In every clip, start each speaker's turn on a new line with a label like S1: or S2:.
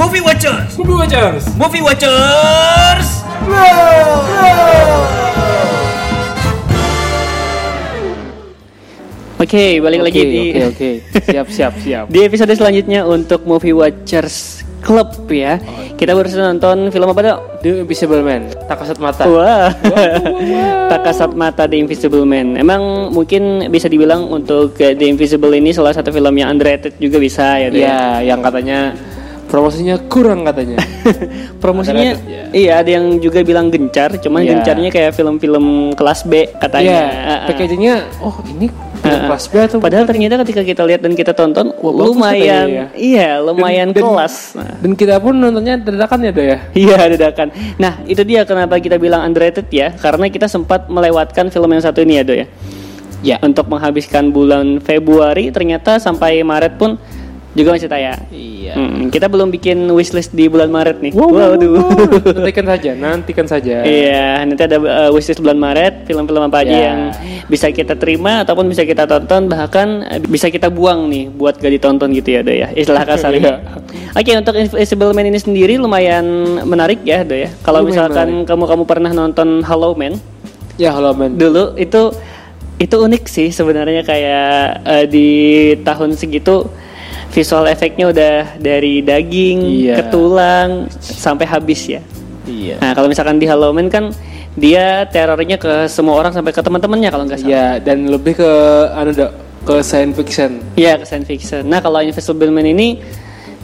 S1: Movie Watchers.
S2: Movie Watchers.
S1: Movie Watchers.
S3: Oke, balik lagi di
S2: Oke, oke. Siap, siap, siap.
S3: di episode selanjutnya untuk Movie Watchers Club ya. Kita baru saja nonton film apa dok?
S2: The Invisible Man. Tak kasat mata.
S3: Wah, tak kasat mata The Invisible Man. Emang mungkin bisa dibilang untuk The Invisible ini salah satu film yang underrated juga bisa ya. Dok, ya?
S2: Iya, yang katanya promosinya kurang katanya.
S3: Promosinya
S2: Underrated, ya.
S3: iya ada yang juga bilang gencar, cuman
S2: Iya.
S3: gencarnya kayak film-film kelas B katanya.
S2: Iya,
S3: Ah, ah.
S2: packagingnya oh ini film
S3: ah.
S2: kelas B atau
S3: Padahal ternyata ketika kita lihat dan kita tonton
S2: Wah, bagus
S3: lumayan
S2: katanya ya.
S3: iya, lumayan
S2: Dan- dan-
S3: kelas. Nah.
S2: Dan kita pun nontonnya dadakan ya, Do ya.
S3: Iya dadakan. Nah itu dia kenapa kita bilang underrated ya Karena kita sempat melewatkan film yang satu ini ya Do ya
S2: Ya.
S3: Untuk menghabiskan bulan Februari Ternyata sampai Maret pun juga masih tayang
S2: Iya.
S3: Hmm, Kita belum bikin wishlist di bulan Maret nih
S2: Wow, wow,
S3: Waduh
S2: wow. nantikan saja, nantikan saja.
S3: Iya, nanti ada uh, wishlist bulan Maret, film-film apa aja
S2: Ya.
S3: yang bisa kita terima ataupun bisa kita tonton, bahkan uh, bisa kita buang nih buat gak ditonton gitu ya, Do ya. Istilah kasarnya. Oke, untuk Invisible Man ini sendiri lumayan menarik ya, Do ya. Kalau misalkan kamu kamu pernah nonton Hello Man
S2: Ya, halo man.
S3: dulu itu itu unik sih sebenarnya kayak uh, di tahun segitu visual efeknya udah dari daging
S2: Iya.
S3: ke tulang sampai habis ya.
S2: Iya.
S3: Nah kalau misalkan di Halloween kan dia terornya ke semua orang sampai ke teman-temannya kalau nggak salah.
S2: Iya, dan lebih ke anu ke science fiction.
S3: Iya ke science fiction. Nah kalau Invisible Man ini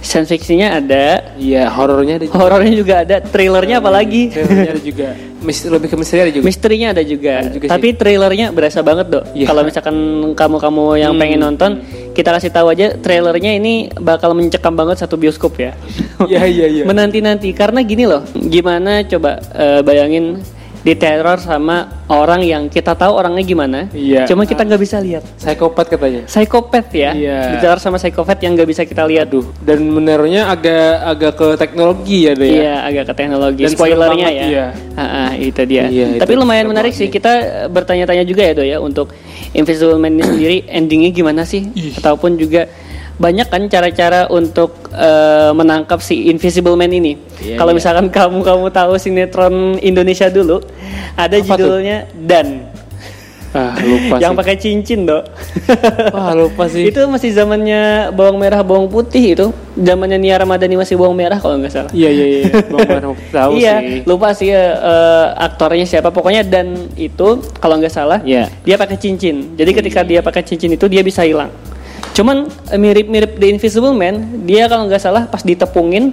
S3: science fictionnya ada,
S2: Iya, horornya ada juga.
S3: horornya juga ada, trailernya apalagi,
S2: Trailernya ada juga. Mis- lebih ke misteri ada juga.
S3: misterinya ada juga.
S2: Ada juga
S3: Tapi trailernya berasa banget dok.
S2: Iya.
S3: Kalau misalkan kamu-kamu yang
S2: Hmm.
S3: pengen nonton, kita kasih tahu aja trailernya ini bakal mencekam banget satu bioskop ya.
S2: Iya, iya, iya.
S3: Menanti-nanti karena gini loh, gimana coba eh, bayangin diteror sama orang yang kita tahu orangnya gimana,
S2: Iya.
S3: cuma kita nggak bisa lihat.
S2: Psikopat katanya.
S3: Psikopat ya,
S2: Iya.
S3: diteror sama psikopat yang nggak bisa kita lihat.
S2: Aduh, dan menerornya agak agak ke teknologi ya, Do ya.
S3: Iya, agak ke teknologi.
S2: Dan
S3: Spoilernya ya.
S2: iya.
S3: Ah, ah, itu dia.
S2: Iya,
S3: Tapi
S2: itu
S3: lumayan menarik
S2: banget
S3: sih. Kita bertanya-tanya juga ya, Do ya, untuk Invisible Man ini sendiri endingnya gimana sih? Ataupun juga banyak kan cara-cara untuk eh, menangkap si Invisible Man ini.
S2: Iya,
S3: Kalau
S2: iya.
S3: misalkan kamu kamu tahu sinetron Indonesia dulu, ada
S2: Apa tuh?
S3: judulnya Dan.
S2: Ah, lupa
S3: yang
S2: sih.
S3: pakai cincin, Dok.
S2: Wah, lupa sih.
S3: itu masih zamannya bawang merah, bawang putih itu. Zamannya Nia Ramadhani masih bawang merah kalau nggak salah.
S2: Iya, iya, iya. Bang tahu
S3: iya,
S2: sih.
S3: lupa sih eh, aktornya siapa. Pokoknya dan itu kalau nggak salah,
S2: Iya.
S3: dia pakai cincin. Jadi ketika dia pakai cincin itu dia bisa hilang. Cuman eh, mirip-mirip The Invisible Man, dia kalau nggak salah pas ditepungin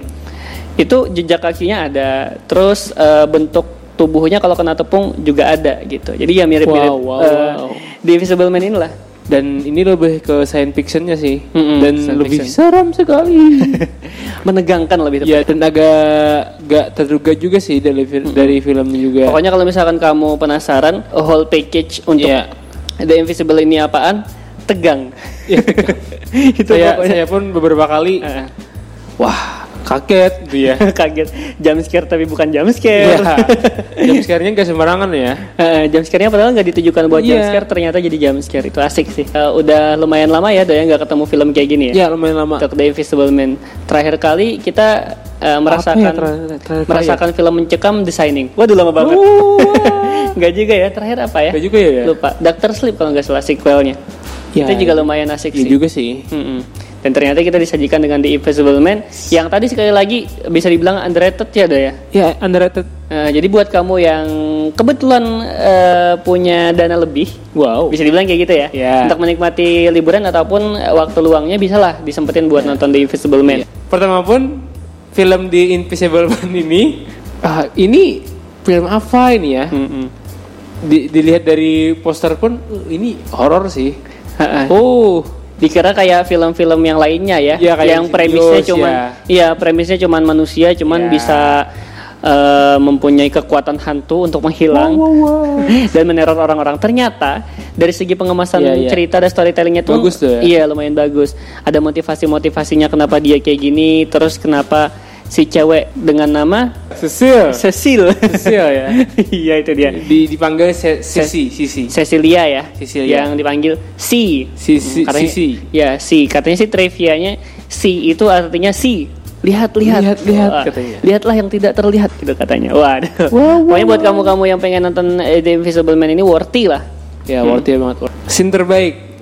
S3: itu jejak kakinya ada. Terus eh, bentuk tubuhnya kalau kena tepung juga ada gitu. Jadi ya mirip-mirip
S2: Wow, wow, wow.
S3: The Invisible Man inilah.
S2: Dan ini lebih ke science fictionnya sih.
S3: Mm-mm,
S2: dan
S3: science
S2: lebih
S3: fiction.
S2: seram sekali.
S3: Menegangkan lebih tepat.
S2: ya, dan agak gak terduga juga sih dari fil- dari filmnya juga.
S3: Pokoknya kalau misalkan kamu penasaran whole package untuk
S2: Iya.
S3: The Invisible ini apaan? Tegang.
S2: Iya, tegang.
S3: itu
S2: saya,
S3: pokoknya.
S2: saya pun beberapa kali
S3: Eh,
S2: wah kaget gitu ya.
S3: kaget. Jump scare tapi bukan jump scare.
S2: Iya. Jam scare-nya gak sembarangan ya.
S3: Eh, jump scare-nya padahal nggak ditujukan buat jump
S2: Iya.
S3: scare, ternyata jadi jump scare. Itu asik sih. Eh, udah lumayan lama ya, Doya nggak ketemu film kayak gini ya.
S2: Ya lumayan lama.
S3: The Invisible Man. Terakhir kali kita eh, merasakan
S2: ya terakhir-
S3: merasakan film mencekam The Shining. Waduh lama banget.
S2: Oh,
S3: Nggak juga ya. Terakhir apa ya?
S2: Gak juga ya. ya?
S3: Lupa. Doctor Sleep kalau nggak salah sequelnya.
S2: Ya,
S3: itu juga lumayan asik
S2: Iya
S3: sih.
S2: juga sih.
S3: Mm-mm. Dan ternyata kita disajikan dengan The Invisible Man yang tadi sekali lagi bisa dibilang underrated ya, Do ya.
S2: Ya underrated.
S3: Eh, jadi buat kamu yang kebetulan eh, punya dana lebih,
S2: Wow.
S3: bisa dibilang kayak gitu ya.
S2: Ya.
S3: Untuk menikmati liburan ataupun waktu luangnya bisalah disempetin buat nonton The Invisible Man.
S2: Pertama pun film The Invisible Man ini ah, ini film apa ini ya?
S3: Mm-mm.
S2: Di- dilihat dari poster pun uh, ini horor sih. Oh,
S3: Dikira kayak film-film yang lainnya ya,
S2: Iya, kayak
S3: yang premisnya cuman,
S2: ya.
S3: iya premisnya cuman manusia, cuman
S2: Ya.
S3: bisa eh, mempunyai kekuatan hantu untuk menghilang dan meneror orang-orang. Ternyata dari segi pengemasan
S2: Iya, iya.
S3: cerita dan storytellingnya tuh,
S2: Bagus tuh ya.
S3: iya lumayan bagus. Ada motivasi-motivasinya kenapa dia kayak gini, terus kenapa si cewek dengan nama
S2: Cecil.
S3: Cecil.
S2: Cecil ya.
S3: iya itu dia.
S2: Di, dipanggil Se- Sisi.
S3: Cecilia ya,
S2: Cecilia.
S3: yang dipanggil si.
S2: Sisi,
S3: Katanya,
S2: Sisi.
S3: Ya si, katanya sih trivianya si itu artinya si lihat lihat
S2: Lihat, lihat,
S3: Wah,
S2: katanya.
S3: lihatlah yang tidak terlihat gitu katanya waduh
S2: Wow,
S3: pokoknya buat kamu-kamu yang pengen nonton eh, The Invisible Man ini worthy lah
S2: Ya, worth it banget. Scene terbaik.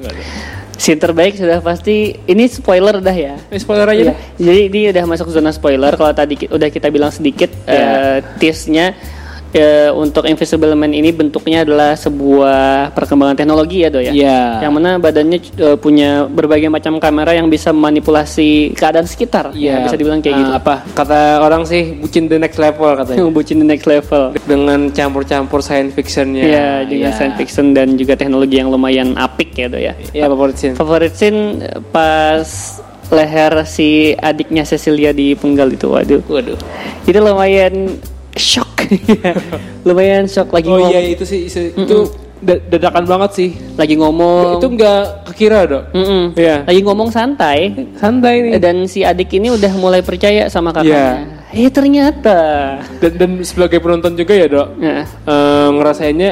S3: Scene terbaik sudah pasti ini spoiler dah ya
S2: Eh, spoiler aja
S3: Iya.
S2: deh.
S3: Jadi ini udah masuk zona spoiler. Kalau tadi ki- udah kita bilang sedikit
S2: Iya.
S3: eh, tease-nya eh, untuk Invisible Man ini bentuknya adalah sebuah perkembangan teknologi ya, Do ya.
S2: Iya.
S3: Yang mana badannya eh, punya berbagai macam kamera yang bisa memanipulasi keadaan sekitar. Ya, bisa dibilang kayak
S2: Ah,
S3: gitu.
S2: Apa? Kata orang sih bucin the next level katanya.
S3: Bucin the next level.
S2: Dengan campur-campur science fictionnya.
S3: Iya, dengan
S2: Iya.
S3: science fiction dan juga teknologi yang lumayan apik ya, Do ya.
S2: Iya, favorit scene.
S3: Favorit scene pas leher si adiknya Cecilia dipenggal itu, waduh.
S2: Waduh.
S3: itu lumayan shock lumayan shock lagi
S2: Oh
S3: ngom-
S2: iya itu sih itu, itu da- dadakan banget sih.
S3: lagi ngomong
S2: Itu nggak kekira dok.
S3: Mm-mm.
S2: Iya.
S3: lagi ngomong santai
S2: Santai nih.
S3: dan si adik ini udah mulai percaya sama kakaknya eh ternyata
S2: Dan, dan sebagai penonton juga ya dok.
S3: Nah,
S2: eh, ngerasainnya,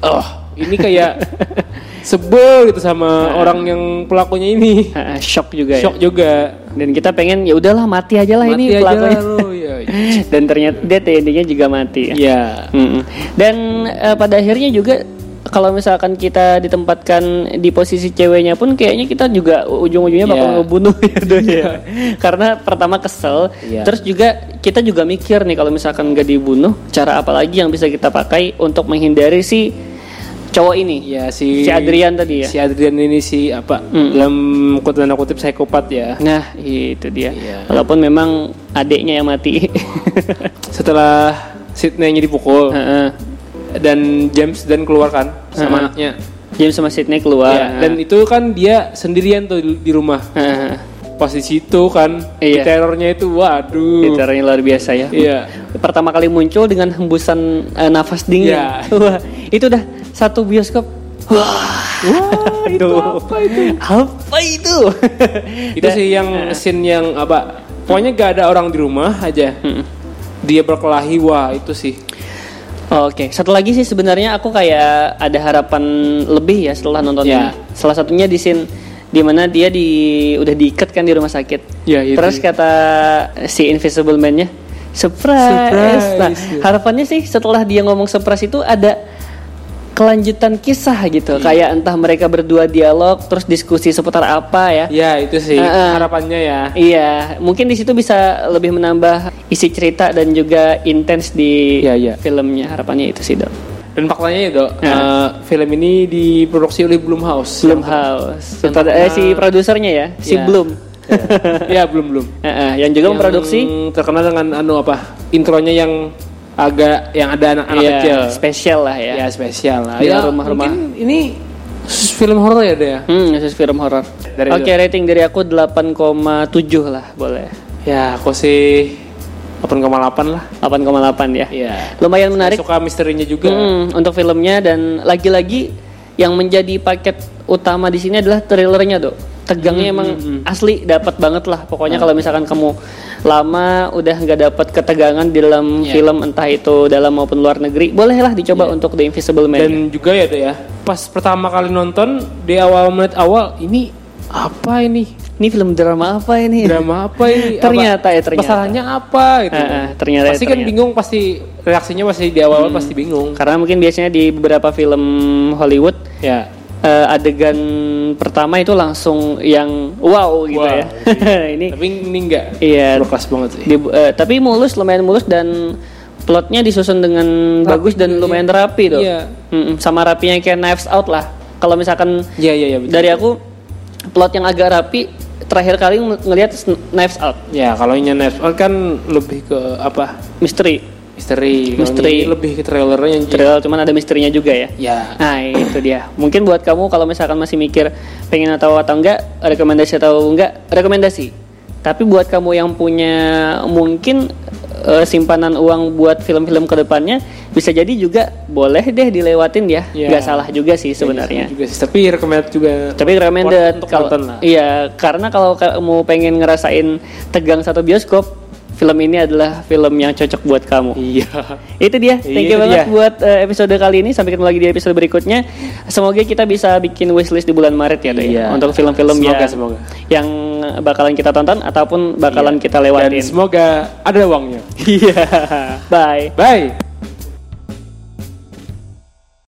S2: oh ini kayak sebel gitu sama orang yang pelakunya ini.
S3: shock juga
S2: Shock
S3: ya
S2: juga.
S3: Dan kita pengen ya udahlah mati aja lah
S2: Mati
S3: ini
S2: aja
S3: pelakunya
S2: lah lu, ya.
S3: dan ternyata dia endingnya juga mati ya
S2: Iya.
S3: Mm-mm. Dan eh, pada akhirnya juga kalau misalkan kita ditempatkan di posisi ceweknya pun kayaknya kita juga ujung-ujungnya bakal
S2: Iya.
S3: ngebunuh ya Doi, ya. Karena pertama kesel,
S2: Iya.
S3: terus juga kita juga mikir nih kalau misalkan nggak dibunuh, cara apa lagi yang bisa kita pakai untuk menghindari si cowok ini?
S2: Ya si
S3: Si Adrian tadi ya?
S2: Si Adrian ini si apa?
S3: Hmm.
S2: Dalam kutip tanda kutip psikopat ya.
S3: Nah, itu dia.
S2: Iya.
S3: Walaupun memang adiknya yang mati.
S2: Setelah Sydney-nya dipukul
S3: Heeh.
S2: dan James dan keluar kan sama
S3: Heeh.
S2: anaknya.
S3: James sama Sydney keluar.
S2: Ya, dan itu kan dia sendirian tuh di, rumah.
S3: Heeh.
S2: Pas di situ kan,
S3: Iya.
S2: terornya itu waduh.
S3: Gitarnya luar biasa ya.
S2: Iya.
S3: Pertama kali muncul dengan hembusan eh, nafas dingin.
S2: Iya.
S3: Wah, itu udah satu bioskop. Wah,
S2: Wah, itu apa itu?
S3: apa itu?
S2: Itu sih yang scene yang apa? Pokoknya gak ada orang di rumah aja.
S3: Mm.
S2: Dia berkelahi, wah itu sih.
S3: Oke, satu lagi sih sebenarnya aku kayak ada harapan lebih ya setelah nonton
S2: Ya.
S3: ini. Salah satunya di scene di mana dia di udah diikat kan di rumah sakit.
S2: Ya, itu.
S3: Terus kata si Invisible Man-nya, surprise.
S2: Surprise,
S3: Nah,
S2: ya.
S3: harapannya sih setelah dia ngomong surprise itu ada kelanjutan kisah gitu.
S2: Iya.
S3: Kayak entah mereka berdua dialog terus diskusi seputar apa ya.
S2: Ya itu sih
S3: Heeh.
S2: harapannya ya.
S3: Iya, mungkin di situ bisa lebih menambah isi cerita dan juga intens di
S2: Iya, iya.
S3: filmnya. Harapannya itu sih, Dok.
S2: Dan faktanya ya dok,
S3: Ya.
S2: eh, film ini diproduksi oleh Blumhouse.
S3: Blumhouse.
S2: Yang
S3: eh, si produsernya ya, si
S2: Ya.
S3: Bloom.
S2: ya belum belum.
S3: Eh, eh, yang juga memproduksi
S2: terkenal dengan anu apa? Intronya yang agak yang ada anak-anak
S3: Iya,
S2: kecil.
S3: spesial lah ya.
S2: Ya spesial lah. Ya,
S3: rumah-rumah.
S2: mungkin ini film horor ya deh ya.
S3: Hmm, khusus film horor.
S2: Dari
S3: Oke, rating dari aku 8,7 lah, boleh.
S2: Ya aku sih 8,8 lah.
S3: 8,8 ya.
S2: Iya.
S3: Lumayan menarik.
S2: Suka misterinya juga.
S3: Hmm, untuk filmnya dan lagi-lagi yang menjadi paket utama di sini adalah trailernya, Dok. Tegangnya
S2: Hmm,
S3: emang asli dapat banget lah. Pokoknya kalau misalkan kamu lama udah nggak dapat ketegangan di dalam
S2: Iya.
S3: film entah itu dalam maupun luar negeri, bolehlah dicoba untuk The Invisible Man.
S2: Dan juga ya deh ya. Pas pertama kali nonton di awal menit awal ini apa ini?
S3: ini film drama apa ini?
S2: Drama apa ini? Apa-
S3: Ternyata ya, ternyata.
S2: Masalahnya apa gitu.
S3: Ah, ah, ternyata ya,
S2: pasti kan
S3: ternyata. Hmm.
S2: bingung pasti reaksinya pasti di awal pasti bingung.
S3: Karena mungkin biasanya di beberapa film Hollywood
S2: Ya.
S3: eh, adegan pertama itu langsung yang wow gitu
S2: Wow,
S3: ya. ini
S2: Tapi ini enggak.
S3: Iya.
S2: Kelas banget sih.
S3: Di- eh, tapi mulus lumayan mulus dan plotnya disusun dengan bagus dan lumayan
S2: iya.
S3: rapi tuh.
S2: Iya.
S3: Mm-mm, sama rapinya kayak Knives Out lah. Kalau misalkan
S2: Iya iya iya betul.
S3: dari aku plot yang agak rapi terakhir kali ng- ngelihat Knives Out
S2: Ya kalau ini Knives Out kan lebih ke apa?
S3: misteri.
S2: Misteri.
S3: Misteri.
S2: lebih ke trailernya yang
S3: Trailer cuman ada misterinya juga ya.
S2: Ya.
S3: Nah itu dia. Mungkin buat kamu kalau misalkan masih mikir pengen tahu atau enggak, rekomendasi atau enggak, rekomendasi. Tapi buat kamu yang punya mungkin eh, simpanan uang buat film-film ke depannya, bisa jadi juga boleh deh dilewatin ya.
S2: Ya.
S3: Nggak salah juga sih sebenarnya.
S2: Juga sih. Tapi recommended juga.
S3: Tapi recommended kalau iya karena kalau kamu pengen ngerasain tegang satu bioskop, film ini adalah film yang cocok buat kamu.
S2: Iya.
S3: Itu dia. Thank
S2: Iya,
S3: you
S2: itu
S3: banget
S2: dia.
S3: buat eh, episode kali ini. Sampai ketemu lagi di episode berikutnya. Semoga kita bisa bikin wishlist di bulan Maret ya, ya.
S2: Iya.
S3: Untuk film-film yang
S2: semoga.
S3: yang bakalan kita tonton ataupun bakalan
S2: Iya.
S3: kita
S2: Dan
S3: lewatin.
S2: semoga ada uangnya.
S3: Iya. Bye.
S2: Bye.